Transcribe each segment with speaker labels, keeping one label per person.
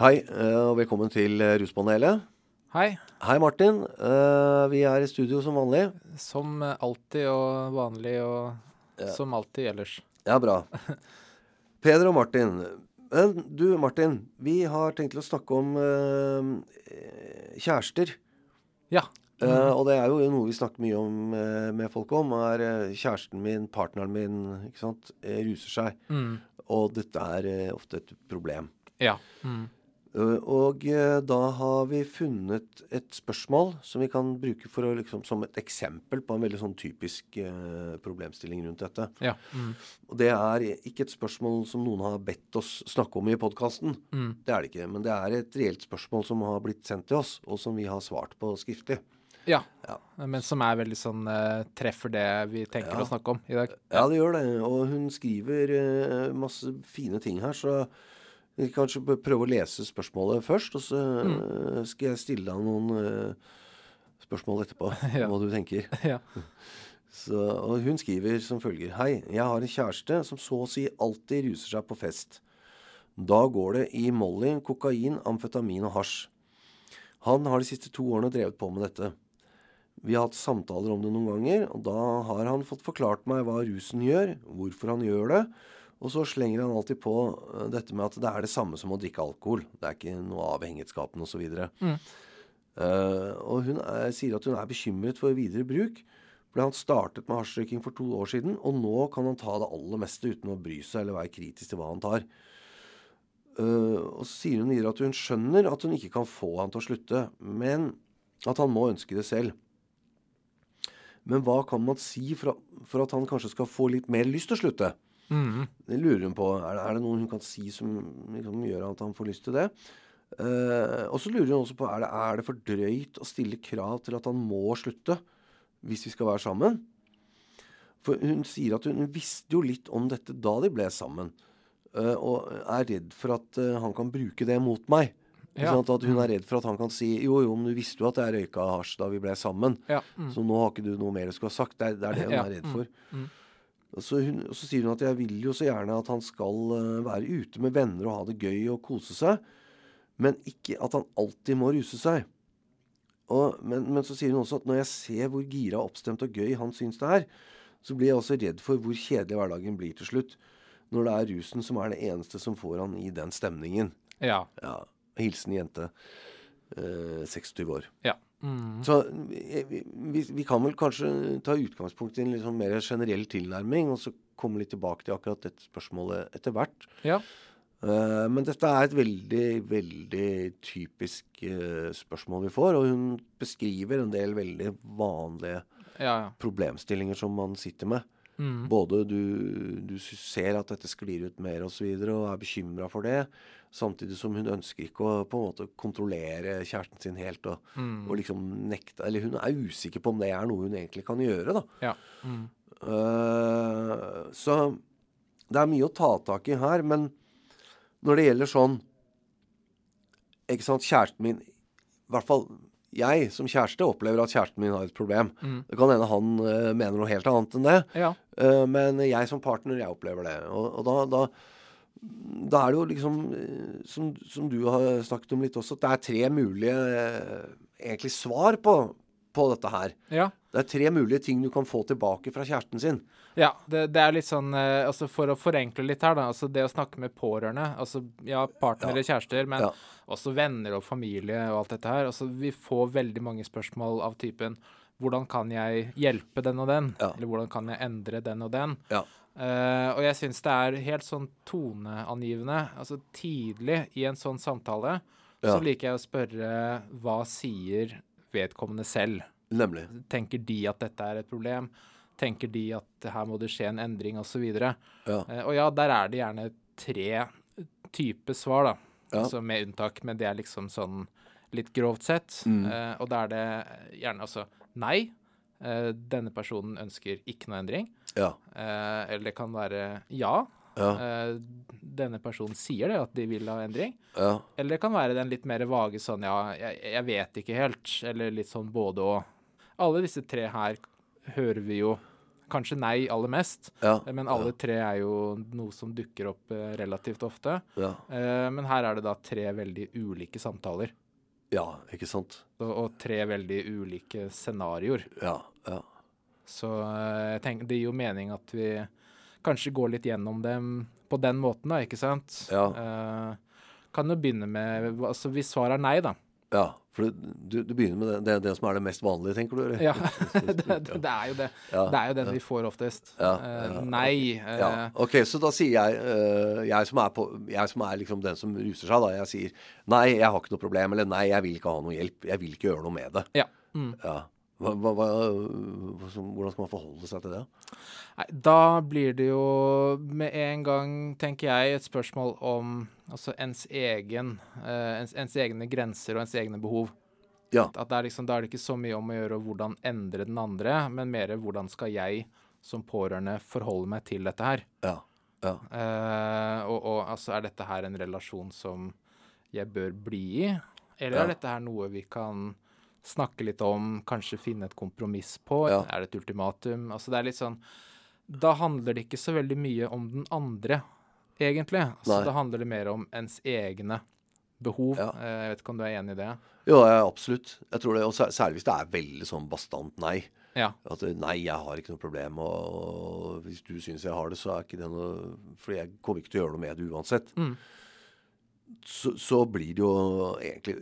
Speaker 1: Hei, eh, og velkommen til eh, Ruspanelet.
Speaker 2: Hei.
Speaker 1: Hei, Martin. Eh, Vi er i studio som vanlig.
Speaker 2: Som alltid og vanlig og som alltid ellers.
Speaker 1: Ja, bra. Peder og Martin. Men du, Martin. Vi har tenkt til å snakke om kjærester.
Speaker 2: Ja.
Speaker 1: Uh, og det er jo noe vi snakker mye om uh, med folk om. Er kjæresten min, partneren min, ikke sant, ruser seg.
Speaker 2: Mm.
Speaker 1: Og dette er ofte et problem.
Speaker 2: Ja. Mm.
Speaker 1: Eh, Og eh, da har vi funnet et spørsmål som vi kan bruke for å, liksom, som et eksempel på en veldig sånn typisk eh, problemstilling rundt dette.
Speaker 2: Ja. Mm.
Speaker 1: Og det er ikke et spørsmål som noen har bedt oss snakke om i podkasten.
Speaker 2: Mm.
Speaker 1: Det er det ikke. Men det er et reelt spørsmål som har blitt sendt til oss, og som vi har svart på skriftlig.
Speaker 2: Ja.
Speaker 1: Ja.
Speaker 2: Men som er veldig sånn eh, treffer det vi tenker
Speaker 1: Ja.
Speaker 2: å snakke om i dag.
Speaker 1: Ja, det gjør det. Og hun skriver masse fine ting her, så vi kan kanskje prøve å lese spørsmålet først, og så mm. skal jeg stille deg noen eh, spørsmål etterpå,
Speaker 2: Ja.
Speaker 1: hva du tenker.
Speaker 2: ja.
Speaker 1: Så, og hun skriver som følger. Hei, jeg har en kjæreste som så å si alltid ruser seg på fest. Da går det i Molly, kokain, amfetamin og hasj. Han har de siste to årene drevet på med dette. Vi har hatt samtaler om det noen ganger, og da har han fått forklart meg hva rusen gjør, hvorfor han gjør det, og så slenger han alltid på eh, dette med at det er det samme som å drikke alkohol. Det er ikke noe avhengighetsskapende osv.
Speaker 2: Mm.
Speaker 1: Uh, og hun er, sier at hun er bekymret for videre bruk. Fordi han startet med hasjrøyking for to år siden, og nå kan han ta det aller meste uten å bry seg eller være kritisk til hva han tar. Uh, og så sier hun videre at hun skjønner at hun ikke kan få han til å slutte, men at han må ønske det selv. Men hva kan man si for, for at han kanskje skal få litt mer lyst til å slutte?
Speaker 2: Mm.
Speaker 1: Det lurer hun på. Er det, er det noe hun kan si som liksom, gjør at han får lyst til det? Uh, og så lurer hun også på er det, er det for drøyt å stille krav til at han må slutte hvis vi skal være sammen. For hun sier at hun, visste jo litt om dette da de ble sammen. uh, og er redd for at uh, han kan bruke det mot meg.
Speaker 2: Ja.
Speaker 1: Sånn At hun er redd for at han kan si jo, jo, men du visste jo at jeg røyka hasj da vi ble sammen.
Speaker 2: Ja. Mm.
Speaker 1: Så nå har ikke du noe mer du skulle ha sagt. Det er det, er det hun
Speaker 2: Ja,
Speaker 1: er redd
Speaker 2: mm,
Speaker 1: for.
Speaker 2: mm.
Speaker 1: Og Så, hun, og så sier hun at jeg vil jo så gjerne at han skal eh, være ute med venner og ha det gøy og kose seg, men ikke at han alltid må ruse seg. Og, men, men så sier hun også at når jeg ser hvor gira, oppstemt og gøy han syns det er, så blir jeg også redd for hvor kjedelig hverdagen blir til slutt. Når det er rusen som er det eneste som får han i den stemningen.
Speaker 2: Ja.
Speaker 1: Ja, Hilsen jente. Eh, 26 år.
Speaker 2: Ja. Mm.
Speaker 1: Så vi, vi, vi, vi kan vel kanskje ta utgangspunkt i en liksom mer generell tilnærming, og så komme litt tilbake til akkurat dette spørsmålet etter hvert.
Speaker 2: Ja.
Speaker 1: Uh, men dette er et veldig, veldig typisk uh, spørsmål vi får, og hun beskriver en del veldig vanlige
Speaker 2: Ja. ja.
Speaker 1: problemstillinger som man sitter med.
Speaker 2: Mm.
Speaker 1: Både du, du ser at dette sklir ut mer osv., og, så videre, og er bekymra for det, samtidig som hun ønsker ikke å på en måte kontrollere kjæresten sin helt og,
Speaker 2: Mm.
Speaker 1: og liksom nekte Eller hun er usikker på om det er noe hun egentlig kan gjøre, da.
Speaker 2: Ja. Mm.
Speaker 1: Uh, så det er mye å ta tak i her, men når det gjelder sånn Ikke sant, kjæresten min I hvert fall jeg som kjæreste opplever at kjæresten min har et problem.
Speaker 2: Mm.
Speaker 1: Det kan hende han uh, mener noe helt annet enn det.
Speaker 2: Ja.
Speaker 1: uh, men jeg som partner, jeg opplever det. Og, og da, da, da er det jo liksom, eh, som, som du har snakket om litt også, at det er tre mulige eh, egentlig svar på, på dette her.
Speaker 2: ja.
Speaker 1: Det er tre mulige ting du kan få tilbake fra kjæresten sin.
Speaker 2: Ja, det, det er litt sånn eh, altså For å forenkle litt her, da. Altså det å snakke med pårørende, altså ja, partnere, kjærester, men
Speaker 1: Ja.
Speaker 2: også venner og familie og alt dette her. Altså vi får veldig mange spørsmål av typen Hvordan kan jeg hjelpe den og den?
Speaker 1: Ja.
Speaker 2: Eller hvordan kan jeg endre den og den?
Speaker 1: Ja.
Speaker 2: Eh, og jeg syns det er helt sånn toneangivende. Altså tidlig i en sånn samtale
Speaker 1: Ja.
Speaker 2: så liker jeg å spørre hva sier vedkommende selv?
Speaker 1: Nemlig.
Speaker 2: Tenker de at dette er et problem? Tenker de at her må det skje en endring, osv.?
Speaker 1: Ja.
Speaker 2: Uh, og ja, der er det gjerne tre typer svar, da.
Speaker 1: Ja.
Speaker 2: Altså med unntak, men det er liksom sånn litt grovt sett.
Speaker 1: Mm.
Speaker 2: Uh, og da er det gjerne altså nei. Uh, denne personen ønsker ikke noe endring.
Speaker 1: Ja.
Speaker 2: Eh, eller det kan være ja.
Speaker 1: Ja.
Speaker 2: Eh, denne personen sier det, at de vil ha endring.
Speaker 1: Ja.
Speaker 2: Eller det kan være den litt mer vage sånn ja, jeg, jeg vet ikke helt. Eller litt sånn både og. Alle disse tre her hører vi jo kanskje nei aller mest.
Speaker 1: Ja.
Speaker 2: Men alle tre er jo noe som dukker opp eh, relativt ofte.
Speaker 1: Ja.
Speaker 2: Eh, men her er det da tre veldig ulike samtaler.
Speaker 1: ja, ikke sant.
Speaker 2: Og, og tre veldig ulike scenarioer.
Speaker 1: Ja. Ja.
Speaker 2: Så eh, jeg tenker, det gir jo mening at vi kanskje går litt gjennom dem på den måten, da, ikke sant?
Speaker 1: Ja.
Speaker 2: Uh, kan jo begynne med altså Hvis svaret er nei, da.
Speaker 1: ja. For du, du begynner med det, det, det som er det mest vanlige, tenker du? eller?
Speaker 2: Ja, det, det, er jo det.
Speaker 1: Ja,
Speaker 2: Det er jo den vi får oftest.
Speaker 1: Ja, ja.
Speaker 2: nei.
Speaker 1: Ja, ok, Så da sier jeg jeg, som er på, jeg som er liksom den som ruser seg, da. Jeg sier nei, jeg har ikke noe problem. Eller nei, jeg vil ikke ha noe hjelp. Jeg vil ikke gjøre noe med det.
Speaker 2: ja. Mm.
Speaker 1: Ja. Hva, hva, hva, hvordan skal man forholde seg til det?
Speaker 2: Nei, da blir det jo med en gang, tenker jeg, et spørsmål om altså ens egen eh, ens, ens egne grenser og ens egne behov.
Speaker 1: Ja.
Speaker 2: At er liksom, Da er det ikke så mye om å gjøre hvordan endre den andre, men mer hvordan skal jeg som pårørende forholde meg til dette her.
Speaker 1: Ja. Ja.
Speaker 2: Eh, og, og altså, er dette her en relasjon som jeg bør bli i? Eller er dette her noe vi kan snakke litt om, kanskje finne et kompromiss på?
Speaker 1: Ja.
Speaker 2: Er det et ultimatum? Altså, det er litt sånn Da handler det ikke så veldig mye om den andre, egentlig. Altså, da handler det mer om ens egne behov.
Speaker 1: Ja.
Speaker 2: Eh, jeg vet ikke om du er enig i det?
Speaker 1: Jo, ja, absolutt. Jeg tror det, og Særlig hvis det er veldig sånn bastant nei.
Speaker 2: Ja.
Speaker 1: At nei, jeg har ikke noe problem, og hvis du syns jeg har det, så er ikke det noe For jeg kommer ikke til å gjøre noe med det uansett.
Speaker 2: Mm.
Speaker 1: Så, så blir det jo egentlig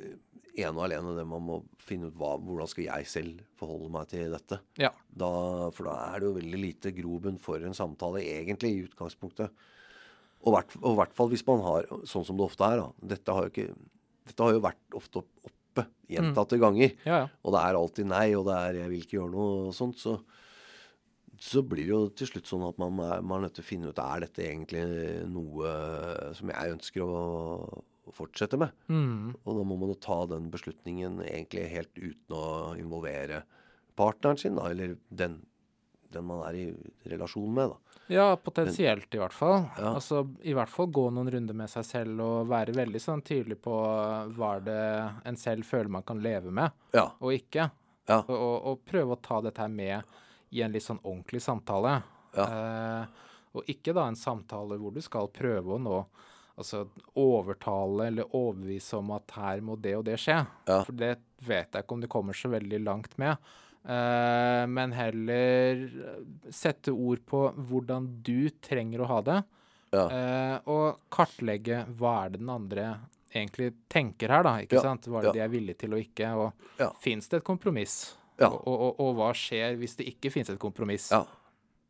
Speaker 1: ene og alene det man må finne ut hva, hvordan skal jeg selv forholde meg til dette.
Speaker 2: Ja.
Speaker 1: Da, for da er det jo veldig lite grobunn for en samtale, egentlig, i utgangspunktet. Og i hvert fall hvis man har, sånn som det ofte er, da. Dette har jo, ikke, dette har jo vært ofte oppe gjentatte ganger.
Speaker 2: Ja, ja.
Speaker 1: Og det er alltid nei, og det er 'jeg vil ikke gjøre noe' og sånt. Så, så blir det jo til slutt sånn at man man er nødt til å finne ut er dette egentlig noe som jeg ønsker å fortsette med.
Speaker 2: Mm.
Speaker 1: Og da må man jo ta den beslutningen egentlig helt uten å involvere partneren sin, da, eller den, den man er i relasjon med. da.
Speaker 2: Ja, potensielt i hvert fall.
Speaker 1: Ja.
Speaker 2: Altså I hvert fall gå noen runder med seg selv og være veldig sånn tydelig på hva det en selv føler man kan leve med,
Speaker 1: Ja.
Speaker 2: og ikke.
Speaker 1: Ja.
Speaker 2: Og, og, og prøve å ta dette her med i en litt sånn ordentlig samtale. Eh, og ikke da en samtale hvor du skal prøve å nå Altså overtale eller overbevise om at her må det og det skje.
Speaker 1: Ja.
Speaker 2: For det vet jeg ikke om du kommer så veldig langt med. Uh, men heller sette ord på hvordan du trenger å ha det.
Speaker 1: Ja.
Speaker 2: Uh, og kartlegge hva er det den andre egentlig tenker her, da. ikke
Speaker 1: Ja,
Speaker 2: sant? Hva er det de er villige til og ikke? Og
Speaker 1: Ja.
Speaker 2: fins det et kompromiss?
Speaker 1: Ja.
Speaker 2: Og, og, og, og hva skjer hvis det ikke fins et kompromiss?
Speaker 1: Ja.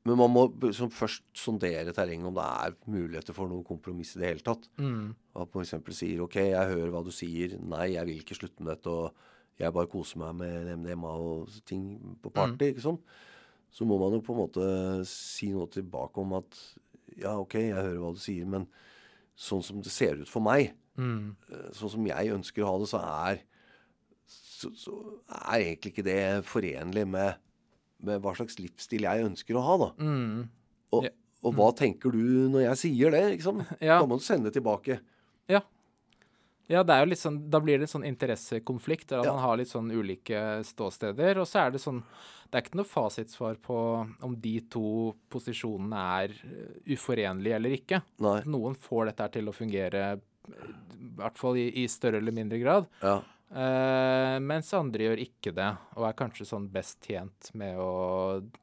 Speaker 1: Men man må liksom først sondere terrenget om det er muligheter for noe kompromiss i det hele tatt.
Speaker 2: Mm.
Speaker 1: At man f.eks. sier OK, jeg hører hva du sier. Nei, jeg vil ikke slutte med dette. Og jeg bare koser meg med MDMA og ting på party. ikke sånn? Så må man jo på en måte si noe tilbake om at ja, OK, jeg hører hva du sier, men sånn som det ser ut for meg,
Speaker 2: Mm.
Speaker 1: eh, sånn som jeg ønsker å ha det, så er så, så er egentlig ikke det forenlig med, med hva slags livsstil jeg ønsker å ha, da.
Speaker 2: Mm.
Speaker 1: Og, og hva tenker du når jeg sier det? Liksom?
Speaker 2: Ja.
Speaker 1: Da må du sende tilbake.
Speaker 2: Ja. Ja, det er jo litt sånn, da blir det en sånn interessekonflikt, der
Speaker 1: Ja.
Speaker 2: man har litt sånn ulike ståsteder. Og så er det sånn Det er ikke noe fasitsvar på om de to posisjonene er eh, uforenlige eller ikke.
Speaker 1: Nei.
Speaker 2: Noen får dette til å fungere, eh, i hvert fall i, i større eller mindre grad.
Speaker 1: Ja.
Speaker 2: Eh, mens andre gjør ikke det, og er kanskje sånn best tjent med å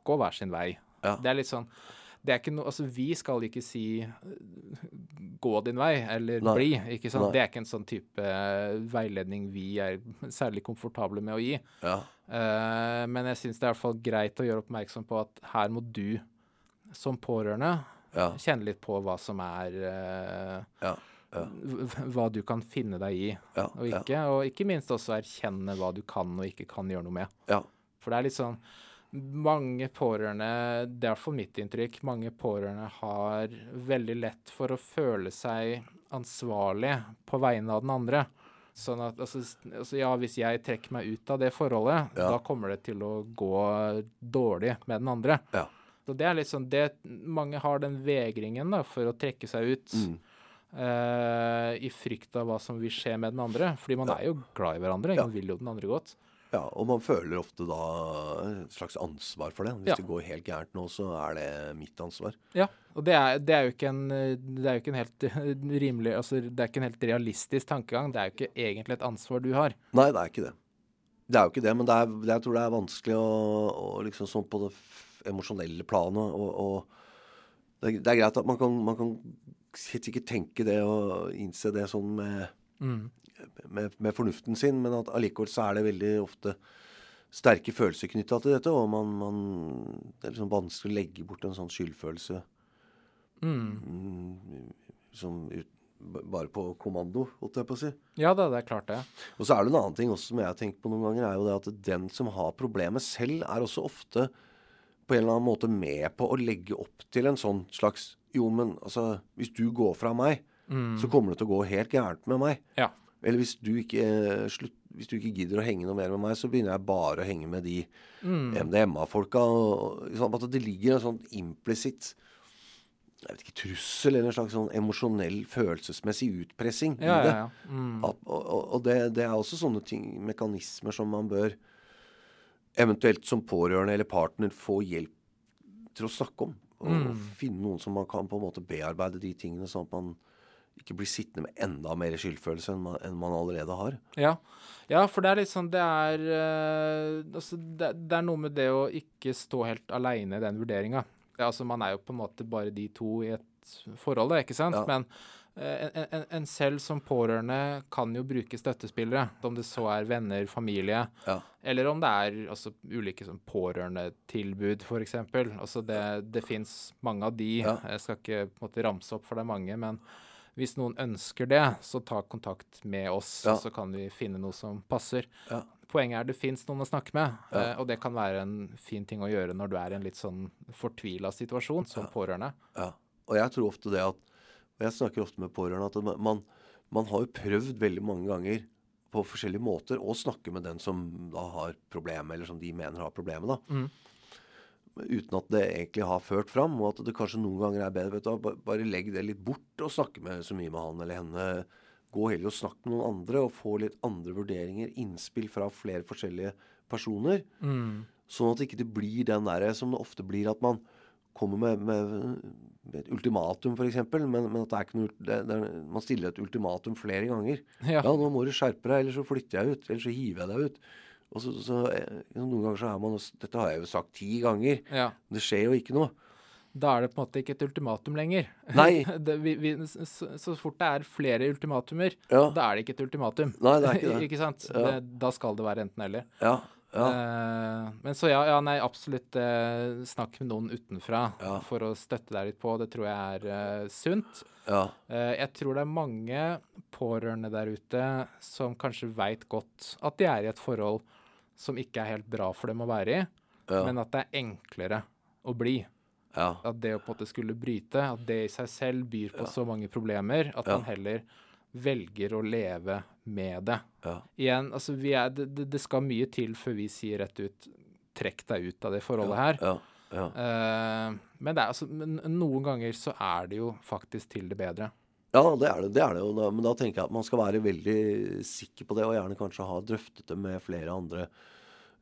Speaker 2: gå hver sin vei.
Speaker 1: Ja.
Speaker 2: Det er litt sånn det er ikke no, altså Vi skal ikke si eh, 'gå din vei' eller
Speaker 1: Nei.
Speaker 2: 'bli'. ikke sant?
Speaker 1: Nei.
Speaker 2: Det er ikke en sånn type eh, veiledning vi er særlig komfortable med å gi.
Speaker 1: Ja.
Speaker 2: Uh, men jeg syns det er i hvert fall greit å gjøre oppmerksom på at her må du som pårørende
Speaker 1: Ja.
Speaker 2: kjenne litt på hva som er uh,
Speaker 1: Ja.
Speaker 2: Hva du kan finne deg i og ikke. Og ikke minst også erkjenne hva du kan og ikke kan gjøre noe med.
Speaker 1: Ja.
Speaker 2: For det er litt sånn Mange pårørende, det er iallfall mitt inntrykk, mange pårørende har veldig lett for å føle seg ansvarlig på vegne av den andre. Sånn at altså, altså ja, hvis jeg trekker meg ut av det forholdet,
Speaker 1: Ja.
Speaker 2: da kommer det til å gå dårlig med den andre.
Speaker 1: Ja.
Speaker 2: Så det er litt sånn det, Mange har den vegringen da, for å trekke seg ut
Speaker 1: Mm.
Speaker 2: Eh, i frykt av hva som vil skje med den andre. Fordi man
Speaker 1: Ja.
Speaker 2: er jo glad i hverandre.
Speaker 1: Ja.
Speaker 2: Man vil jo den andre godt.
Speaker 1: Ja, og man føler ofte da et slags ansvar for det. Hvis
Speaker 2: Ja.
Speaker 1: det går helt gærent nå, så er det mitt ansvar.
Speaker 2: Ja, og det er, det er jo ikke en Det er jo ikke en helt rimelig Altså, det er ikke en helt realistisk tankegang. Det er jo ikke egentlig et ansvar du har.
Speaker 1: Nei, det er ikke det. Det er jo ikke det, men det er, jeg tror det er vanskelig å, å liksom sånn på det emosjonelle planet det, er, det er greit at man kan, man kan helt sikkert tenke det og innse det sånn med,
Speaker 2: Mm.
Speaker 1: med, med fornuften sin, men at allikevel så er det veldig ofte sterke følelser knytta til dette, og man, man Det er liksom vanskelig å legge bort en sånn skyldfølelse
Speaker 2: Mm.
Speaker 1: mm, som ut, bare på kommando, holdt jeg på å si.
Speaker 2: Ja da, det er klart det.
Speaker 1: Og så er det en annen ting også som jeg har tenkt på noen ganger, er jo det at den som har problemet selv, er også ofte på en eller annen måte med på å legge opp til en sånn slags Jo, men altså, hvis du går fra meg, så kommer det til å gå helt gærent med meg.
Speaker 2: Ja.
Speaker 1: Eller hvis du ikke, eh, slutt, hvis du ikke gidder å henge noe mer med meg, så begynner jeg bare å henge med de MDMA-folka. og- og Sånn at det ligger en sånn implisitt jeg vet ikke, trussel eller en slags sånn emosjonell, følelsesmessig utpressing
Speaker 2: Ja,
Speaker 1: i det.
Speaker 2: ja, ja. Mm.
Speaker 1: At, og, og det, det er også sånne ting, mekanismer som man bør eventuelt som pårørende eller partner få hjelp til å snakke om. Og, og finne noen som man kan på en måte bearbeide de tingene, sånn at man ikke blir sittende med enda mer skyldfølelse enn man, enn man allerede har.
Speaker 2: Ja. ja, for det er litt sånn Det er øh, Altså, det, det er noe med det å ikke stå helt aleine i den vurderinga. Ja, altså, man er jo på en måte bare de to i et forhold, da, ikke sant?
Speaker 1: Ja.
Speaker 2: Men en, en, en selv som pårørende kan jo bruke støttespillere. Om det så er venner, familie,
Speaker 1: Ja.
Speaker 2: eller om det er altså, ulike sånn pårørendetilbud, f.eks. Altså, det, det fins mange av de.
Speaker 1: Ja.
Speaker 2: Jeg skal ikke måte ramse opp, for det er mange. men hvis noen ønsker det, så ta kontakt med oss,
Speaker 1: Ja.
Speaker 2: så kan vi finne noe som passer.
Speaker 1: Ja.
Speaker 2: Poenget er det fins noen å snakke med,
Speaker 1: Ja.
Speaker 2: eh, og det kan være en fin ting å gjøre når du er i en litt sånn fortvila situasjon som pårørende.
Speaker 1: Ja. Og jeg tror ofte det at Og jeg snakker ofte med pårørende at man, man har jo prøvd veldig mange ganger på forskjellige måter å snakke med den som da har problemet, eller som de mener har problemet, da.
Speaker 2: Mm.
Speaker 1: Uten at det egentlig har ført fram, og at det kanskje noen ganger er bedre vet du, Bare legg det litt bort og snakke med så mye med han eller henne. Gå heller og snakk med noen andre og få litt andre vurderinger, innspill fra flere forskjellige personer.
Speaker 2: Mm.
Speaker 1: Sånn at det ikke blir den derre som det ofte blir, at man kommer med, med, med et ultimatum, f.eks. Men, men at noe det, det er, Man stiller et ultimatum flere ganger.
Speaker 2: Ja.
Speaker 1: Ja, nå må du skjerpe deg, eller så flytter jeg ut. Eller så hiver jeg deg ut. Og så, så eh, Noen ganger så er man også- Dette har jeg jo sagt ti ganger.
Speaker 2: ja.
Speaker 1: Det skjer jo ikke noe.
Speaker 2: Da er det på en måte ikke et ultimatum lenger.
Speaker 1: Nei.
Speaker 2: det, vi, vi, så, så fort det er flere ultimatumer,
Speaker 1: Ja.
Speaker 2: da er det ikke et ultimatum.
Speaker 1: Nei, det er ikke det.
Speaker 2: ikke sant?
Speaker 1: Ja.
Speaker 2: Det, da skal det være enten-eller.
Speaker 1: Ja. Ja.
Speaker 2: Eh, men så ja, ja nei, absolutt uh, snakk med noen utenfra
Speaker 1: Ja.
Speaker 2: for å støtte deg litt på. Det tror jeg er uh, sunt.
Speaker 1: ja.
Speaker 2: Jeg tror det er mange pårørende der ute som kanskje veit godt at de er i et forhold som ikke er helt bra for dem å være i, men at det er enklere å bli.
Speaker 1: ja.
Speaker 2: At det å på en måte skulle bryte, at det i seg selv byr på så mange problemer at man heller velger å leve med det.
Speaker 1: ja.
Speaker 2: Igjen, altså vi er, det, det- skal mye til før vi sier rett ut trekk deg ut av det forholdet her.
Speaker 1: ja. ja.
Speaker 2: uh, men, det er, altså, men noen ganger så er det jo faktisk til det bedre.
Speaker 1: Ja, det er det. det, er det. jo. men da tenker jeg at man skal være veldig sikker på det, og gjerne kanskje ha drøftet det med flere andre.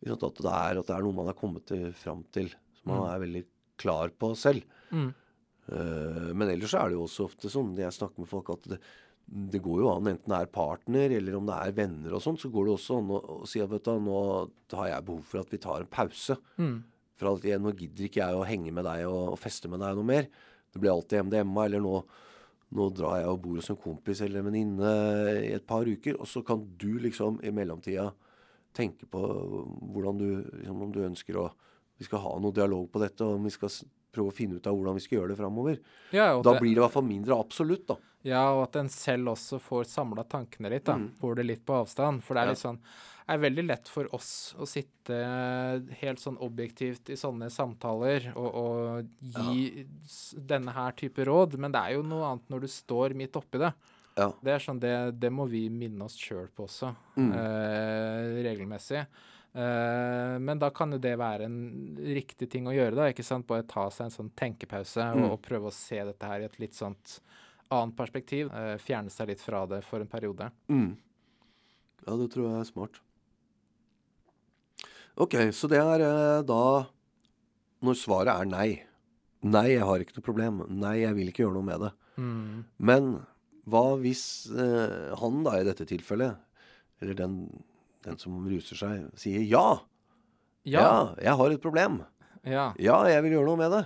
Speaker 1: At det er, at det er noe man har kommet til, fram til, som man er veldig klar på selv.
Speaker 2: Mm.
Speaker 1: Uh, men ellers er det jo også ofte sånn når jeg snakker med folk, at det, det går jo an, enten det er partner eller om det er venner og sånn, så går det også an å, å si at vet du, nå har jeg behov for at vi tar en pause.
Speaker 2: Mm.
Speaker 1: For at jeg, nå gidder ikke jeg å henge med deg og, og feste med deg noe mer. Det blir alltid MDMA, eller nå, nå drar jeg og bor hos en kompis eller en venninne i et par uker, og så kan du liksom i mellomtida tenke på hvordan du, liksom, om du ønsker å Vi skal ha noe dialog på dette, og om vi skal prøve å finne ut av hvordan vi skal gjøre det framover.
Speaker 2: Ja,
Speaker 1: Da
Speaker 2: det-
Speaker 1: blir det i hvert fall mindre absolutt, da.
Speaker 2: Ja, og at en selv også får samla tankene litt, da. Får det litt på avstand. For det er
Speaker 1: Mm.
Speaker 2: Litt sånn er veldig lett for oss å sitte helt sånn objektivt i sånne samtaler og, og gi ja. denne her type råd, men det er jo noe annet når du står midt oppi det.
Speaker 1: Ja.
Speaker 2: Det er sånn, det, det må vi minne oss sjøl på også,
Speaker 1: Mm.
Speaker 2: eh, regelmessig. Eh, men da kan jo det være en riktig ting å gjøre, da. ikke sant? Bare ta seg en sånn tenkepause
Speaker 1: Mm.
Speaker 2: og, og prøve å se dette her i et litt sånt annet perspektiv. Eh, fjerne seg litt fra det for en periode.
Speaker 1: Mm. Ja, det tror jeg er smart. Ok, så det er eh, da Når svaret er nei. Nei, jeg har ikke noe problem. Nei, jeg vil ikke gjøre noe med det.
Speaker 2: Mm.
Speaker 1: Men hva hvis eh, han da i dette tilfellet, eller den, den som ruser seg, sier ja. ja.
Speaker 2: Ja.
Speaker 1: jeg har et problem.
Speaker 2: Ja.
Speaker 1: Ja, jeg vil gjøre noe med det.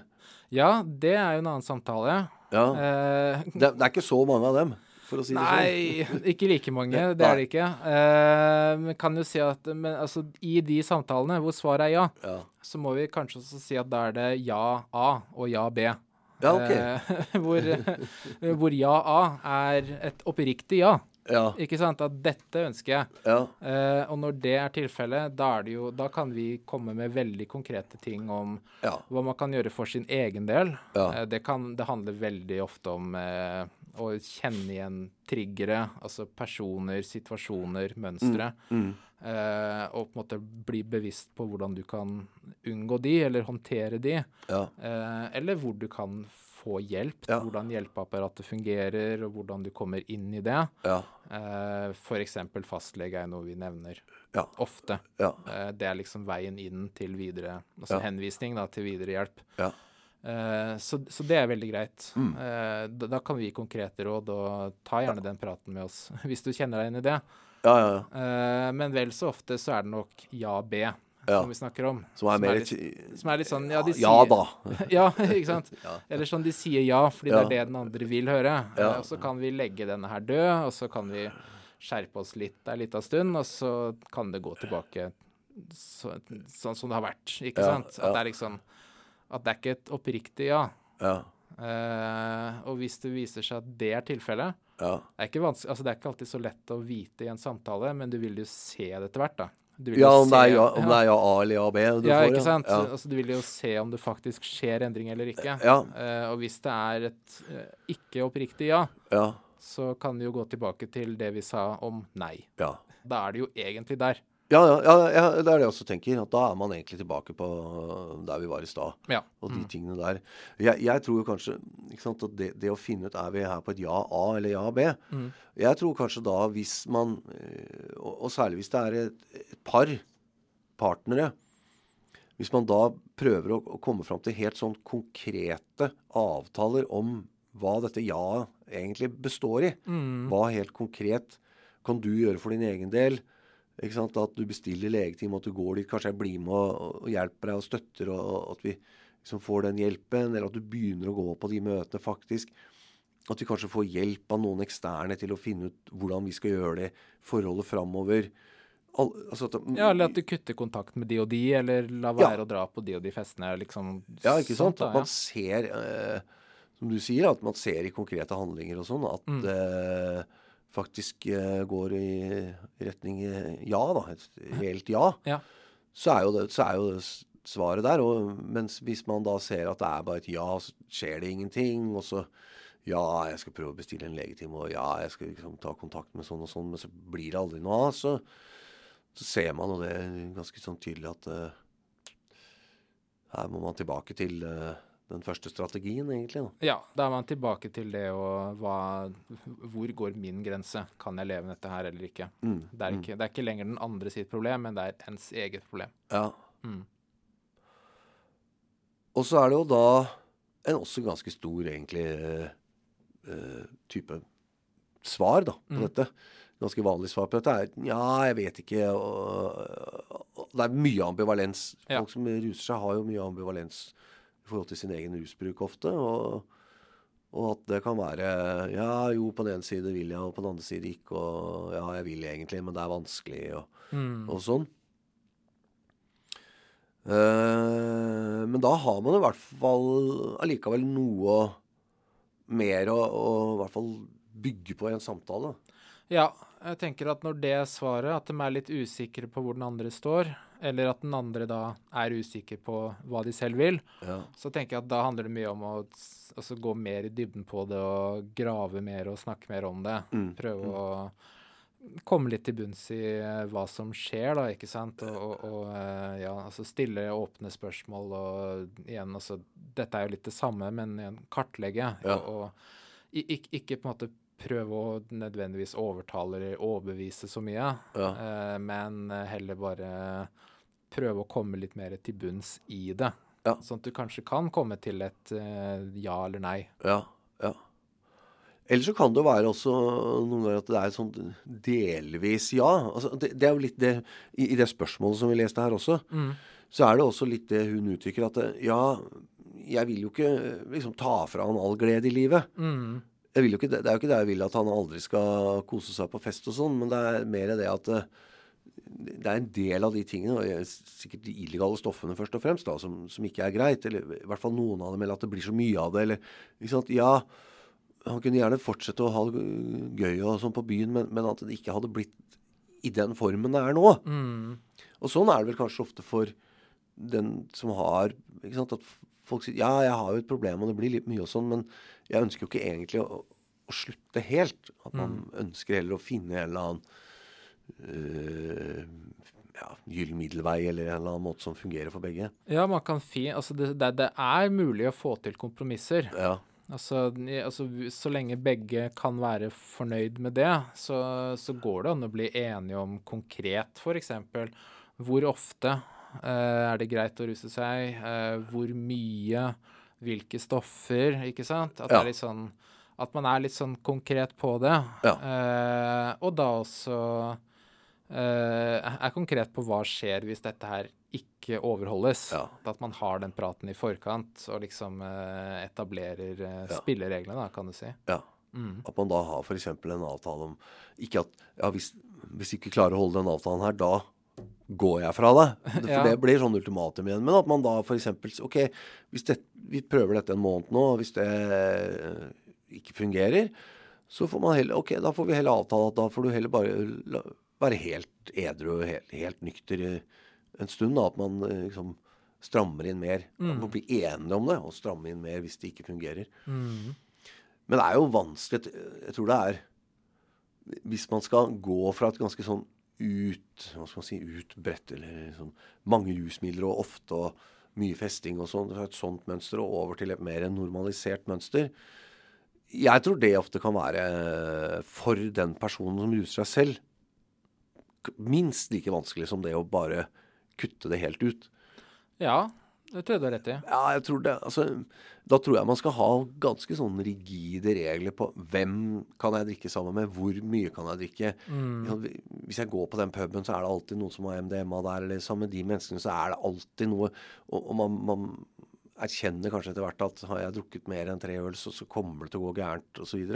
Speaker 2: ja, det er jo en annen samtale.
Speaker 1: Ja.
Speaker 2: Eh,
Speaker 1: Det, det er ikke så mange av dem, for å si det sånn.
Speaker 2: Nei, ikke like mange. Det
Speaker 1: Nei.
Speaker 2: er det ikke. Eh, kan jo si at men, altså, i de samtalene hvor svaret er ja,
Speaker 1: Ja,
Speaker 2: så må vi kanskje også si at da er det ja A og ja B.
Speaker 1: ja ok.
Speaker 2: Eh, hvor, hvor ja A er et oppriktig ja.
Speaker 1: Ja,
Speaker 2: Ikke sant? At dette ønsker jeg.
Speaker 1: ja,
Speaker 2: Eh, og når det er tilfellet, da, er jo, da kan vi komme med veldig konkrete ting om
Speaker 1: ja.
Speaker 2: hva man kan gjøre for sin egen del. Eh, det, kan, det handler veldig ofte om eh, å kjenne igjen triggere, altså personer, situasjoner, mønstre.
Speaker 1: Mm.
Speaker 2: Eh, og på en måte bli bevisst på hvordan du kan unngå de, eller håndtere de.
Speaker 1: ja.
Speaker 2: Eh, eller hvor du kan få hjelp, hvordan hjelpeapparatet fungerer, og hvordan du kommer inn i det.
Speaker 1: Ja,
Speaker 2: Eh, F.eks. fastlege er noe vi nevner
Speaker 1: Ja.
Speaker 2: ofte.
Speaker 1: ja,
Speaker 2: Eh, det er liksom veien inn til videre, altså
Speaker 1: Ja.
Speaker 2: henvisning da, til videre hjelp.
Speaker 1: ja.
Speaker 2: Eh, så, så det er veldig greit.
Speaker 1: Mm.
Speaker 2: Da, da kan vi gi konkrete råd, og ta gjerne den praten med oss hvis du kjenner deg inn i det.
Speaker 1: ja, ja, ja.
Speaker 2: Men vel så ofte så er det nok ja B
Speaker 1: Ja.
Speaker 2: som vi snakker om.
Speaker 1: Som er mer
Speaker 2: litt, som er litt sånn Ja, de sier
Speaker 1: Ja da.
Speaker 2: ja, ikke sant? Eller sånn de sier ja fordi det er det den andre vil høre. Eh, og så kan vi legge denne her død, og så kan vi skjerpe oss litt ei lita stund, og så kan det gå tilbake så, sånn som det har vært. Ikke sant? At det er liksom At det er ikke et oppriktig ja.
Speaker 1: Ja,
Speaker 2: Uh, og hvis det viser seg at det er tilfellet
Speaker 1: ja.
Speaker 2: det er, ikke altså det er ikke alltid så lett å vite i en samtale, men du vil jo se det etter hvert, da.
Speaker 1: Ja, om det er ja, om det er ja A eller ja B du
Speaker 2: ja,
Speaker 1: får.
Speaker 2: ikke sant?
Speaker 1: Ja.
Speaker 2: Altså, du vil jo se om det faktisk skjer endring eller ikke.
Speaker 1: Ja,
Speaker 2: Uh, og hvis det er et uh, ikke oppriktig ja,
Speaker 1: ja,
Speaker 2: så kan du jo gå tilbake til det vi sa om nei.
Speaker 1: ja.
Speaker 2: Da er det jo egentlig der.
Speaker 1: Ja, ja, ja, det er det jeg også tenker. At da er man egentlig tilbake på der vi var i stad.
Speaker 2: Ja.
Speaker 1: Og de tingene der. Jeg, jeg tror jo kanskje ikke sant, at det, det å finne ut er vi her på et ja A eller ja B.
Speaker 2: Mm.
Speaker 1: Jeg tror kanskje da hvis man eh, Og, og særlig hvis det er et, et par partnere Hvis man da prøver å, å komme fram til helt sånn konkrete avtaler om hva dette ja egentlig består i.
Speaker 2: Mm.
Speaker 1: Hva helt konkret kan du gjøre for din egen del? At du bestiller legetime, at du går dit. Kanskje jeg blir med og, og hjelper deg og støtter, og, og at vi liksom får den hjelpen. Eller at du begynner å gå på de møtene faktisk. At vi kanskje får hjelp av noen eksterne til å finne ut hvordan vi skal gjøre det forholdet framover. Al altså at,
Speaker 2: Ja, eller at du kutter kontakt med de og de, eller la
Speaker 1: Ja.
Speaker 2: være å dra på de og de festene. liksom.
Speaker 1: Ja, ikke sant?
Speaker 2: sånt da,
Speaker 1: At man ser, eh, som du sier, at man ser i konkrete handlinger og sånn, at
Speaker 2: Mm.
Speaker 1: det faktisk eh, går i retning eh, ja, da. Et reelt ja.
Speaker 2: Ja.
Speaker 1: Så er jo det, så er jo det svaret der. Og, mens hvis man da ser at det er bare et ja, så skjer det ingenting, og så ja, jeg skal prøve å bestille en legetime, og ja, jeg skal liksom ta kontakt med sånn og sånn, men så blir det aldri noe av, så, så ser man, og det er ganske sånn tydelig, at uh, her må man tilbake til eh, den første strategien, egentlig. da.
Speaker 2: Ja, da er man tilbake til det og hva Hvor går min grense? Kan jeg leve med dette her eller ikke?
Speaker 1: Mm,
Speaker 2: Det er ikke, det er ikke lenger den andre sitt problem, men det er ens eget problem.
Speaker 1: Ja.
Speaker 2: Mm.
Speaker 1: Og så er det jo da en også ganske stor, egentlig, eh, type svar da, på
Speaker 2: Mm.
Speaker 1: dette. Ganske vanlig svar på dette er ja, jeg vet ikke. Og, og det er mye ambivalens.
Speaker 2: Ja.
Speaker 1: Folk som ruser seg, har jo mye ambivalens i forhold til sin egen rusbruk ofte. Og, og at det kan være ja, jo, på den ene side vil jeg, og på den andre side ikke. Og ja, jeg vil egentlig, men det er vanskelig, og,
Speaker 2: Mm.
Speaker 1: og sånn. Uh, men da har man i hvert fall allikevel noe mer å, å i hvert fall bygge på i en samtale.
Speaker 2: Ja, jeg tenker at når det svaret, at de er litt usikre på hvor den andre står, eller at den andre da er usikker på hva de selv vil,
Speaker 1: Ja.
Speaker 2: så tenker jeg at da handler det mye om å altså, gå mer i dybden på det og grave mer og snakke mer om det.
Speaker 1: Mm.
Speaker 2: Prøve å komme litt til bunns i eh, hva som skjer, da, ikke sant? Og, og, og eh, ja, altså stille åpne spørsmål og igjen, altså Dette er jo litt det samme, men kartlegge.
Speaker 1: Ja.
Speaker 2: Og, og ikke, ikke på en måte prøve å nødvendigvis overtale eller overbevise så mye,
Speaker 1: Ja.
Speaker 2: uh, men heller bare prøve å komme litt mer til bunns i det.
Speaker 1: Ja.
Speaker 2: Sånn at du kanskje kan komme til et uh, ja eller nei.
Speaker 1: Ja, ja. Eller så kan det være også noen ganger at det er sånn delvis ja. Altså, det, det er jo litt det i, i det spørsmålet som vi leste her også, så er det også litt det hun uttrykker at det, ja, jeg vil jo ikke liksom ta fra han all glede i livet.
Speaker 2: Mm.
Speaker 1: Jo ikke, det er jo ikke det jeg vil at han aldri skal kose seg på fest og sånn, men det er mer det at det, det er en del av de tingene, og sikkert de illegale stoffene først og fremst, da, som, som ikke er greit. Eller i hvert fall noen av dem, eller at det blir så mye av det. eller, Ja, han kunne gjerne fortsette å ha det gøy og sånn på byen, men, men at det ikke hadde blitt i den formen det er nå.
Speaker 2: Mm.
Speaker 1: Og sånn er det vel kanskje ofte for den som har ikke sant, At folk sier ja, jeg har jo et problem, og det blir litt mye og sånn, men jeg ønsker jo ikke egentlig å, å slutte helt. At man ønsker heller å finne en eller annen øh, ja, gyllen middelvei, eller en eller annen måte som fungerer for begge.
Speaker 2: Ja, man kan fi, altså det, det, det er mulig å få til kompromisser.
Speaker 1: Ja.
Speaker 2: Altså, altså, så lenge begge kan være fornøyd med det, så, så går det an å bli enige om konkret, f.eks. Hvor ofte er det greit å ruse seg? Eh, hvor mye? Hvilke stoffer? Ikke sant? At, det
Speaker 1: Ja.
Speaker 2: sånn, at man er litt sånn konkret på det.
Speaker 1: Ja.
Speaker 2: Eh, og da også eh, er konkret på hva skjer hvis dette her ikke overholdes.
Speaker 1: Ja.
Speaker 2: At man har den praten i forkant og liksom eh, etablerer eh,
Speaker 1: Ja.
Speaker 2: spillereglene, da, kan du si.
Speaker 1: ja.
Speaker 2: Mm.
Speaker 1: At man da har f.eks. en avtale om Ikke at ja, hvis, hvis du ikke klarer å holde den avtalen her, da går jeg fra deg. For
Speaker 2: Ja.
Speaker 1: det blir sånn ultimatum igjen. Men at man da f.eks. OK, hvis det, vi prøver dette en måned nå, og hvis det eh, ikke fungerer, så får man heller OK, da får vi heller avtale at da får du heller bare være helt edru og helt, helt nykter en stund. da, At man eh, liksom strammer inn mer.
Speaker 2: Mm.
Speaker 1: Man må bli enige om det og stramme inn mer hvis det ikke fungerer.
Speaker 2: Mm.
Speaker 1: Men det er jo vanskelig Jeg tror det er Hvis man skal gå fra et ganske sånn ut Hva skal man si utbredt eller liksom, mange rusmidler og ofte og mye festing og sånn, et sånt mønster og over til et mer normalisert mønster Jeg tror det ofte kan være for den personen som ruser seg selv, minst like vanskelig som det å bare kutte det helt ut.
Speaker 2: Ja, det tror jeg du har rett i.
Speaker 1: Ja, jeg tror det. Altså, da tror jeg man skal ha ganske sånn rigide regler på hvem kan jeg drikke sammen med, hvor mye kan jeg drikke. Mm. hvis jeg går på den puben, så er det alltid noen som har MDMA der, eller sammen med de menneskene, så er det alltid noe. Og, og man, man erkjenner kanskje etter hvert at har jeg drukket mer enn tre øl, så, så kommer det til å gå gærent, osv.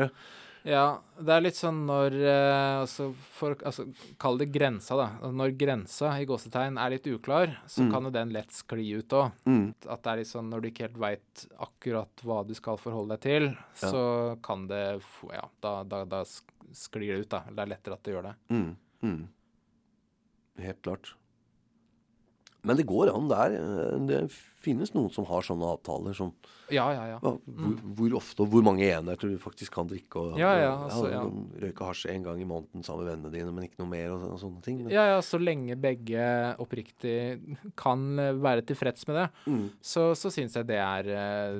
Speaker 2: Ja, det er litt sånn når eh, altså, for, altså, Kall det grensa, da. Når grensa i gåsetegn er litt uklar, så kan jo den lett skli ut òg.
Speaker 1: Mm.
Speaker 2: At det er litt sånn når du ikke helt veit akkurat hva du skal forholde deg til, så kan det Ja, da, da, da sklir det ut, da. Det er lettere at det gjør det.
Speaker 1: Mm. Mm. Helt klart. Men det går an der. Det finnes noen som har sånne avtaler som
Speaker 2: Ja, ja, ja.
Speaker 1: Mm. hvor, hvor ofte og hvor mange enheter du faktisk kan drikke. Og,
Speaker 2: Ja, ja, altså, ja.
Speaker 1: Røyke hasj en gang i måneden sammen med vennene dine, men ikke noe mer og, og sånne ting. Men,
Speaker 2: Ja, ja, så lenge begge oppriktig kan eh, være tilfreds med det,
Speaker 1: Mm.
Speaker 2: så, så syns jeg det er eh,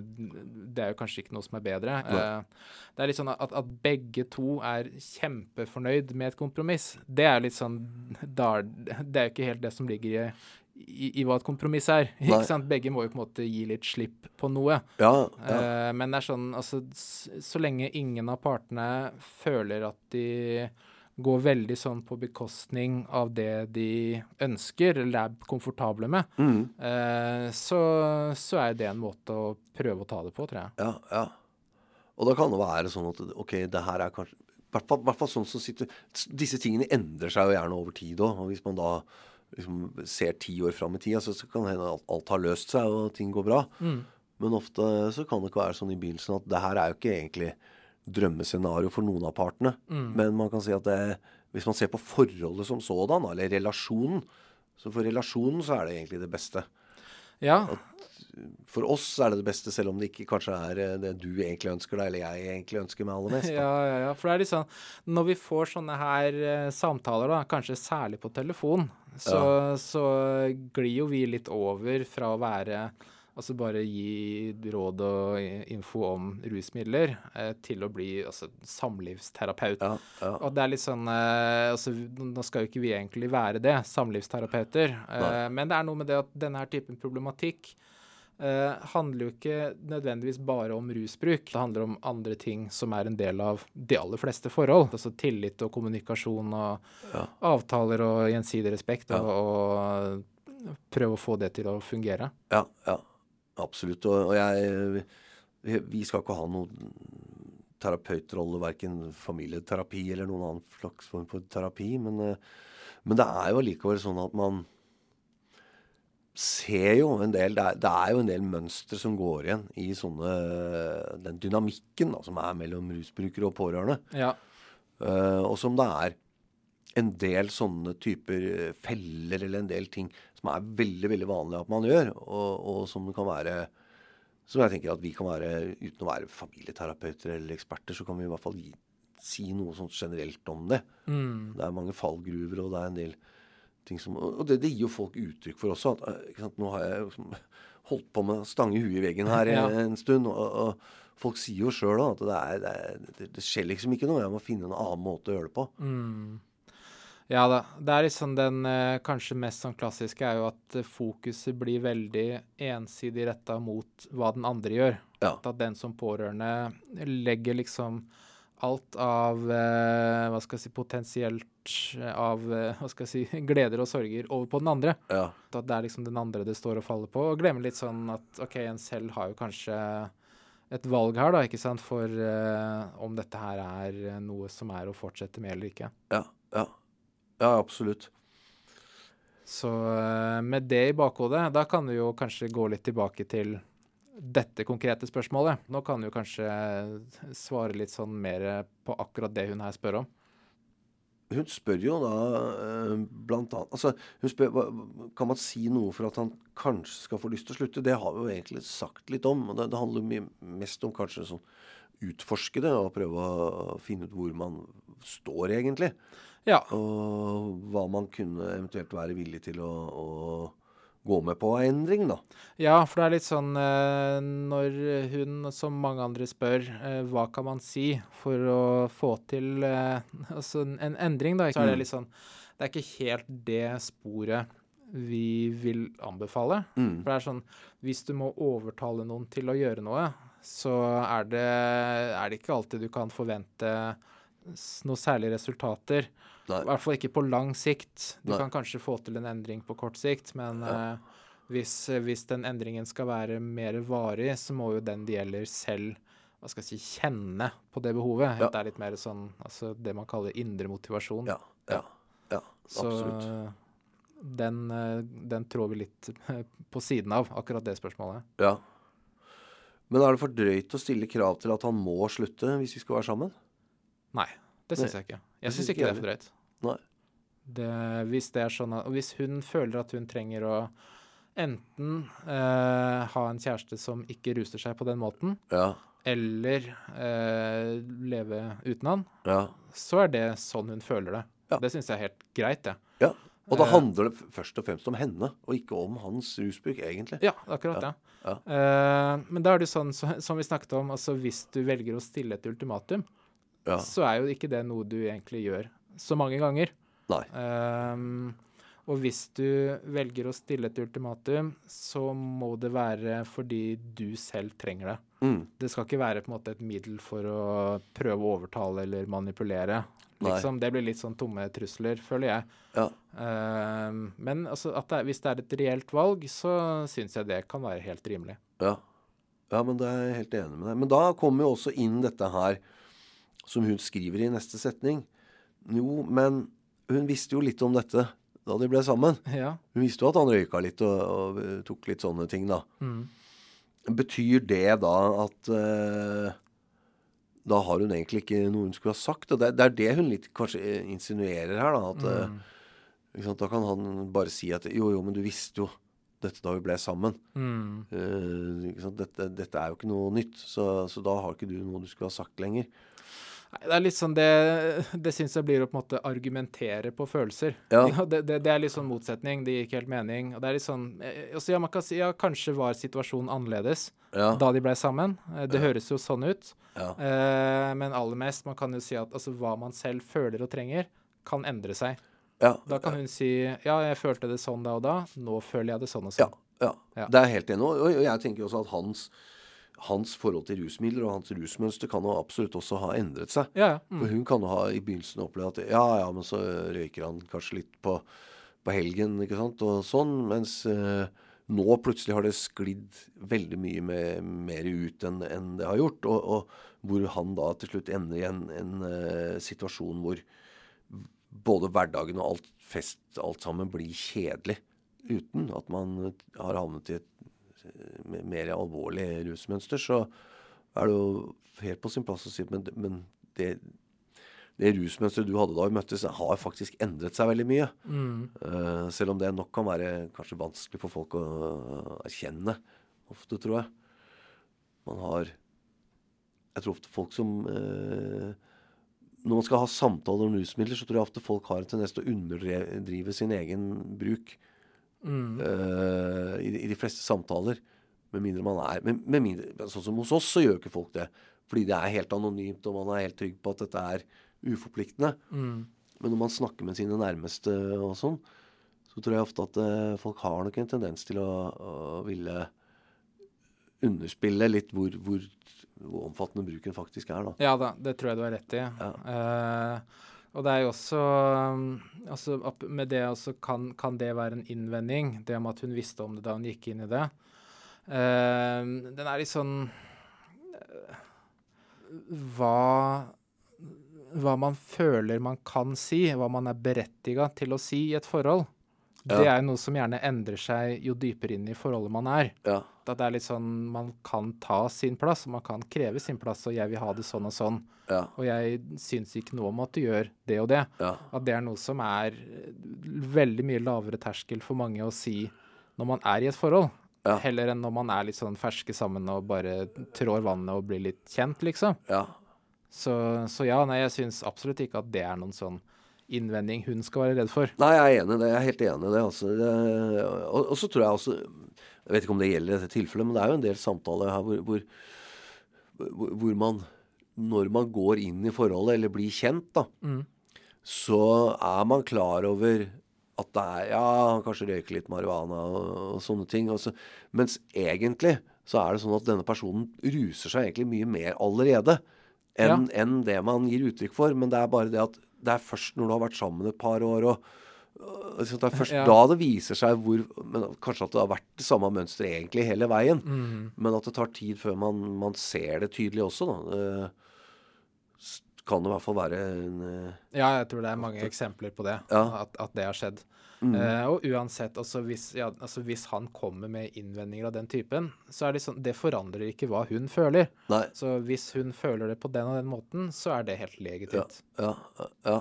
Speaker 2: Det er jo kanskje ikke noe som er bedre. Eh, Det er litt sånn at, at begge to er kjempefornøyd med et kompromiss. Det er litt sånn da, Det er jo ikke helt det som ligger i, i, i hva et kompromiss er. Ikke sant? Begge må jo på en måte gi litt slipp på noe.
Speaker 1: ja, ja.
Speaker 2: Uh, men det er sånn, altså, så lenge ingen av partene føler at de går veldig sånn på bekostning av det de ønsker, eller er komfortable med,
Speaker 1: Mm.
Speaker 2: uh, så, så er det en måte å prøve å ta det på, tror jeg.
Speaker 1: ja, ja. Og da kan det være sånn at ok, det her er kanskje hvert fall, sånn som sitter, Disse tingene endrer seg jo gjerne over tid òg. Hvis man da liksom ser ti år fram i tida, så, så kan det hende at alt har løst seg og ting går bra. Men ofte så kan det ikke være sånn i begynnelsen at det her er jo ikke egentlig drømmescenario for noen av partene. Men man kan si at det, hvis man ser på forholdet som sådan, eller relasjonen Så for relasjonen så er det egentlig det beste.
Speaker 2: Ja,
Speaker 1: For oss er det det beste, selv om det ikke kanskje er eh, det du egentlig ønsker deg, eller jeg egentlig ønsker meg aller mest. Da.
Speaker 2: ja, ja, ja. For det er litt sånn Når vi får sånne her eh, samtaler, da, kanskje særlig på telefon, så, så glir jo vi litt over fra å være altså bare gi råd og info om rusmidler, eh, til å bli altså, samlivsterapeut.
Speaker 1: Ja, ja.
Speaker 2: Og det er litt sånn eh, altså, Nå skal jo ikke vi egentlig være det, samlivsterapeuter, eh, men det er noe med det at denne her typen problematikk eh, handler jo ikke nødvendigvis bare om rusbruk. Det handler om andre ting som er en del av de aller fleste forhold. Altså tillit og kommunikasjon og
Speaker 1: Ja.
Speaker 2: avtaler og gjensidig respekt, og, og prøve å få det til å fungere.
Speaker 1: Ja, ja, absolutt. Og, og jeg vi, skal ikke ha noen terapeutrolle, verken familieterapi eller noen annen slags form for terapi. Men, eh, men det er jo allikevel sånn at man ser jo en del Det er, det er jo en del mønstre som går igjen i sånne Den dynamikken da, som er mellom rusbrukere og pårørende.
Speaker 2: Ja.
Speaker 1: Uh, og som det er en del sånne typer eh, feller eller en del ting som er veldig veldig vanlig at man gjør, og, og som kan være Som jeg tenker at vi kan være, uten å være familieterapeuter eller eksperter, så kan vi i hvert fall gi, si noe sånt generelt om det.
Speaker 2: Mm.
Speaker 1: Det er mange fallgruver, og det er en del ting som Og det, det gir jo folk uttrykk for også. At, eh, nå har jeg holdt på med å stange huet i veggen her
Speaker 2: Ja.
Speaker 1: en stund. Og, og folk sier jo sjøl at det, er, det, er, det skjer liksom ikke noe. Jeg må finne en annen måte å gjøre det på.
Speaker 2: Mm. Ja da. Det er liksom den eh, kanskje mest sånn klassiske er jo at eh, fokuset blir veldig ensidig retta mot hva den andre gjør.
Speaker 1: Ja.
Speaker 2: At den som pårørende legger liksom alt av eh, hva skal jeg si, potensielt av hva skal jeg si, gleder og sorger over på den andre.
Speaker 1: Ja.
Speaker 2: At det er liksom den andre det står og faller på. Og glemmer litt sånn at OK, en selv har jo kanskje et valg her, da, ikke sant, for eh, om dette her er noe som er å fortsette med eller ikke.
Speaker 1: Ja, ja. Ja absolutt.
Speaker 2: Så eh, med det i bakhodet, da kan du jo kanskje gå litt tilbake til dette konkrete spørsmålet. Nå kan du kanskje svare litt sånn mer på akkurat det hun her spør om.
Speaker 1: Hun spør jo da eh, blant annet Altså, hun spør Kan man si noe for at han kanskje skal få lyst til å slutte? Det har vi jo egentlig sagt litt om. og Det, det handler mye mest om kanskje sånn utforske det og prøve å finne ut hvor man står egentlig.
Speaker 2: Ja.
Speaker 1: Og hva man kunne eventuelt være villig til å, å gå med på av endring, da.
Speaker 2: Ja, for det er litt sånn eh, når hun, som mange andre, spør eh, hva kan man si for å få til eh, altså en, en endring, da, så er det
Speaker 1: Mm.
Speaker 2: litt sånn Det er ikke helt det sporet vi vil anbefale.
Speaker 1: Mm.
Speaker 2: For det er sånn Hvis du må overtale noen til å gjøre noe, så er det, er det ikke alltid du kan forvente noe særlige resultater.
Speaker 1: Nei.
Speaker 2: I hvert fall ikke på lang sikt. Du
Speaker 1: Nei.
Speaker 2: kan kanskje få til en endring på kort sikt, men
Speaker 1: Ja.
Speaker 2: uh, hvis, hvis den endringen skal være mer varig, så må jo den det gjelder selv hva skal jeg si, kjenne på det behovet.
Speaker 1: Ja.
Speaker 2: Det er litt mer sånn altså det man kaller indre motivasjon.
Speaker 1: Ja. Ja. ja
Speaker 2: så
Speaker 1: absolutt.
Speaker 2: den, eh, den trår vi litt på siden av, akkurat det spørsmålet.
Speaker 1: Ja. Men er det for drøyt å stille krav til at han må slutte hvis vi skal være sammen?
Speaker 2: Nei, det syns jeg ikke. Jeg
Speaker 1: syns ikke
Speaker 2: det er for drøyt.
Speaker 1: Nei.
Speaker 2: Det, hvis det er sånn at, og hvis hun føler at hun trenger å enten eh, ha en kjæreste som ikke ruser seg på den måten,
Speaker 1: Ja.
Speaker 2: eller eh, leve uten han,
Speaker 1: Ja.
Speaker 2: så er det sånn hun føler det.
Speaker 1: Ja.
Speaker 2: Det syns jeg er helt greit, det.
Speaker 1: ja. Og da
Speaker 2: Eh.
Speaker 1: handler det først og fremst om henne, og ikke om hans rusbruk, egentlig.
Speaker 2: Ja, akkurat det.
Speaker 1: Ja.
Speaker 2: Eh, men da er det sånn så, som vi snakket om, altså hvis du velger å stille et ultimatum,
Speaker 1: Ja.
Speaker 2: så er jo ikke det noe du egentlig gjør så mange ganger.
Speaker 1: Nei.
Speaker 2: Um, og hvis du velger å stille et ultimatum, så må det være fordi du selv trenger det.
Speaker 1: Mm.
Speaker 2: Det skal ikke være på en måte et middel for å prøve å overtale eller manipulere. Liksom, det blir litt sånn tomme trusler, føler jeg.
Speaker 1: Ja.
Speaker 2: Um, men altså, at det, hvis det er et reelt valg, så syns jeg det kan være helt rimelig.
Speaker 1: Ja. ja, men det er jeg helt enig med deg. Men da kommer jo også inn dette her som hun skriver i neste setning. Jo, men hun visste jo litt om dette da de ble sammen.
Speaker 2: Ja.
Speaker 1: Hun visste jo at han røyka litt og, og eh, tok litt sånne ting, da.
Speaker 2: Mm.
Speaker 1: Betyr det da at uh, Da har hun egentlig ikke noe hun skulle ha sagt? Og det, det er det hun litt kanskje insinuerer her, da. At eh,
Speaker 2: Mm.
Speaker 1: ikke sant, Da kan han bare si at jo, jo, men du visste jo dette da vi ble sammen.
Speaker 2: Mm.
Speaker 1: Uh? Dette, dette er jo ikke noe nytt, så, så da har ikke du noe du skulle ha sagt lenger.
Speaker 2: Det er litt sånn det Det syns jeg blir å på en måte argumentere på følelser.
Speaker 1: Ja.
Speaker 2: det, det, det er litt sånn motsetning. Det gir ikke helt mening. Og det er litt sånn eh, altså, ja, Man kan si ja, kanskje var situasjonen annerledes
Speaker 1: Ja.
Speaker 2: da de ble sammen. Det Det høres jo sånn ut.
Speaker 1: Ja.
Speaker 2: Eh, men aller mest, man kan jo si at altså, hva man selv føler og trenger, kan endre seg.
Speaker 1: ja.
Speaker 2: Da kan hun si ja, jeg følte det sånn da og da, nå føler jeg det sånn og sånn.
Speaker 1: Ja, ja.
Speaker 2: Ja.
Speaker 1: Det er helt enig. Og jeg tenker også at hans, hans forhold til rusmidler og hans rusmønster kan jo absolutt også ha endret seg.
Speaker 2: Ja, ja. Mm.
Speaker 1: For hun kan jo ha i begynnelsen opplevd at ja, ja, men så røyker han kanskje litt på, på helgen, ikke sant, og sånn. Mens eh, nå plutselig har det sklidd veldig mye med, mer ut enn en det har gjort. Og, og hvor han da til slutt ender i en, en uh, situasjon hvor både hverdagen og alt fest, alt sammen, blir kjedelig. Uten at man har havnet i et mer alvorlig rusmønster, så er det jo helt på sin plass å si men, men det, det rusmønsteret du hadde da vi møttes, har faktisk endret seg veldig mye. Eh, selv om det nok kan være kanskje vanskelig for folk å erkjenne ofte, tror jeg. Man har Jeg tror ofte folk som uh, Når man skal ha samtaler om rusmidler, så tror jeg ofte folk har en tendens til å underdrive sin egen bruk eh, i, de- i de fleste samtaler. Med mindre man er med, med mindre, Sånn som hos oss, så gjør ikke folk det. Fordi det er helt anonymt, og man er helt trygg på at dette er uforpliktende. Men når man snakker med sine nærmeste og sånn, så tror jeg ofte at uh, folk har nok en tendens til å, å ville underspille litt hvor, hvor, hvor omfattende bruken faktisk er, da.
Speaker 2: Ja da, det tror jeg du har rett i. Eh, og det er jo også um, altså, Med det også kan, kan det være en innvending, det om at hun visste om det da hun gikk inn i det. Uh, den er litt sånn uh, Hva Hva man føler man kan si, hva man er berettiga til å si i et forhold, det er noe som gjerne endrer seg jo dypere inn i forholdet man er.
Speaker 1: Ja.
Speaker 2: At det er litt sånn Man kan ta sin plass, og man kan kreve sin plass, og jeg vil ha det sånn og sånn.
Speaker 1: Ja.
Speaker 2: Og jeg syns ikke noe om at du gjør det og det.
Speaker 1: Ja.
Speaker 2: At det er noe som er eh, veldig mye lavere terskel for mange å si når man er i et forhold.
Speaker 1: Ja.
Speaker 2: Heller enn når man er litt sånn ferske sammen og bare trår vannet og blir litt kjent, liksom.
Speaker 1: ja.
Speaker 2: Så, så ja, nei, jeg syns absolutt ikke at det er noen sånn innvending hun skal være redd for.
Speaker 1: Nei, jeg er enig i det. Jeg er helt enig i det. Altså. det og, og så tror jeg også Jeg vet ikke om det gjelder i dette tilfellet, men det er jo en del samtaler her hvor, hvor, hvor, man Når man går inn i forholdet, eller blir kjent, da, så er man klar over at det er Ja, kanskje røyke litt marihuana og, og sånne ting. Også. mens egentlig så er det sånn at denne personen ruser seg egentlig mye mer allerede enn enn det man gir uttrykk for. Men det er bare det at det er først når du har vært sammen et par år og og Det er først
Speaker 2: Ja.
Speaker 1: da det viser seg hvor men Kanskje at det har vært det samme mønsteret egentlig hele veien. Men at det tar tid før man, man ser det tydelig også, da. Eh, kan det i hvert fall være en eh,
Speaker 2: Ja, jeg tror det er mange eksempler på det.
Speaker 1: Ja.
Speaker 2: At, at det har skjedd. Eh, og uansett, altså hvis, ja, altså hvis han kommer med innvendinger av den typen, så er det sånn Det forandrer ikke hva hun føler.
Speaker 1: Nei.
Speaker 2: Så hvis hun føler det på den og den måten, så er det helt legitimt.
Speaker 1: ja, ja.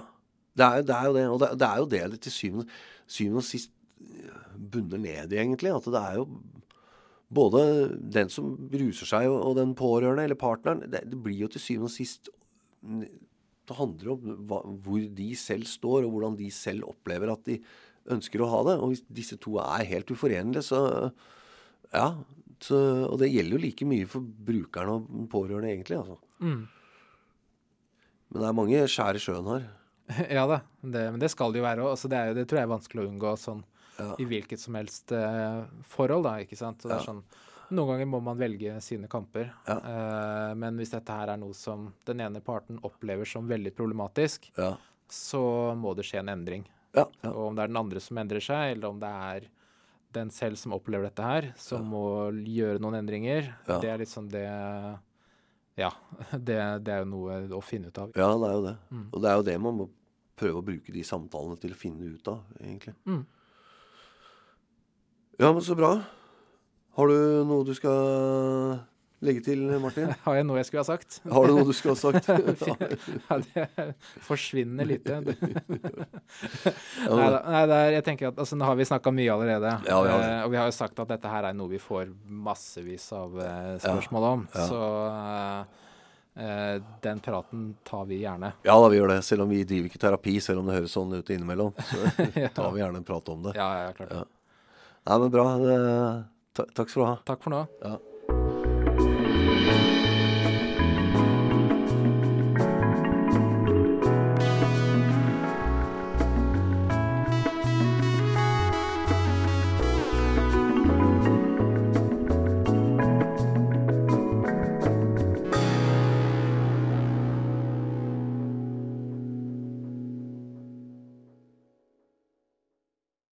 Speaker 1: Det, er, det er jo det. Og det, det er jo det det til syvende, syvende og sist eh, bunner ned i, egentlig. At det er jo både den som ruser seg, og, og den pårørende eller partneren. Det, det blir jo til syvende og sist Det handler om hva, hvor de selv står, og hvordan de selv opplever at de ønsker å ha det. Og hvis disse to er helt uforenlige, så Ja. Så, og det gjelder jo like mye for brukerne og pårørende, egentlig. altså. Men det er mange skjær i sjøen her.
Speaker 2: ja da, det, men det skal det jo være òg. Altså, det, er det tror jeg er vanskelig å unngå sånn
Speaker 1: Ja.
Speaker 2: i hvilket som helst eh, forhold, da, ikke sant. Så det er
Speaker 1: Ja.
Speaker 2: sånn Noen ganger må man velge sine kamper.
Speaker 1: Ja.
Speaker 2: Eh, men hvis dette her er noe som den ene parten opplever som veldig problematisk,
Speaker 1: Ja.
Speaker 2: så må det skje en endring.
Speaker 1: Ja, ja.
Speaker 2: Og om det er den andre som endrer seg, eller om det er den selv som opplever dette her, som må gjøre noen endringer,
Speaker 1: Ja.
Speaker 2: det er sånn det Ja. Det, det er jo noe å finne ut av.
Speaker 1: ja, det er jo det. Og det er jo det man må prøve å bruke de samtalene til å finne ut av, egentlig.
Speaker 2: Mm.
Speaker 1: Ja, men så bra. Har du noe du skal legge til, Martin?
Speaker 2: Har jeg noe jeg skulle ha sagt?
Speaker 1: Har du noe du skulle ha sagt?
Speaker 2: Ja, det forsvinner lite. Nei, nei er, jeg tenker at altså, Nå har vi snakka mye allerede.
Speaker 1: Ja, vi har
Speaker 2: eh, og vi har jo sagt at dette her er noe vi får massevis av eh, spørsmål om.
Speaker 1: Ja.
Speaker 2: Så eh, Eh, den praten tar vi gjerne.
Speaker 1: Ja da, vi gjør det. Selv om vi driver ikke terapi, selv om det høres sånn ut innimellom. Så tar vi gjerne en prat om det.
Speaker 2: Ja, ja, klart.
Speaker 1: Ja. Nei, men bra. Eh, takk skal du ha.
Speaker 2: Takk for nå.
Speaker 1: Ja.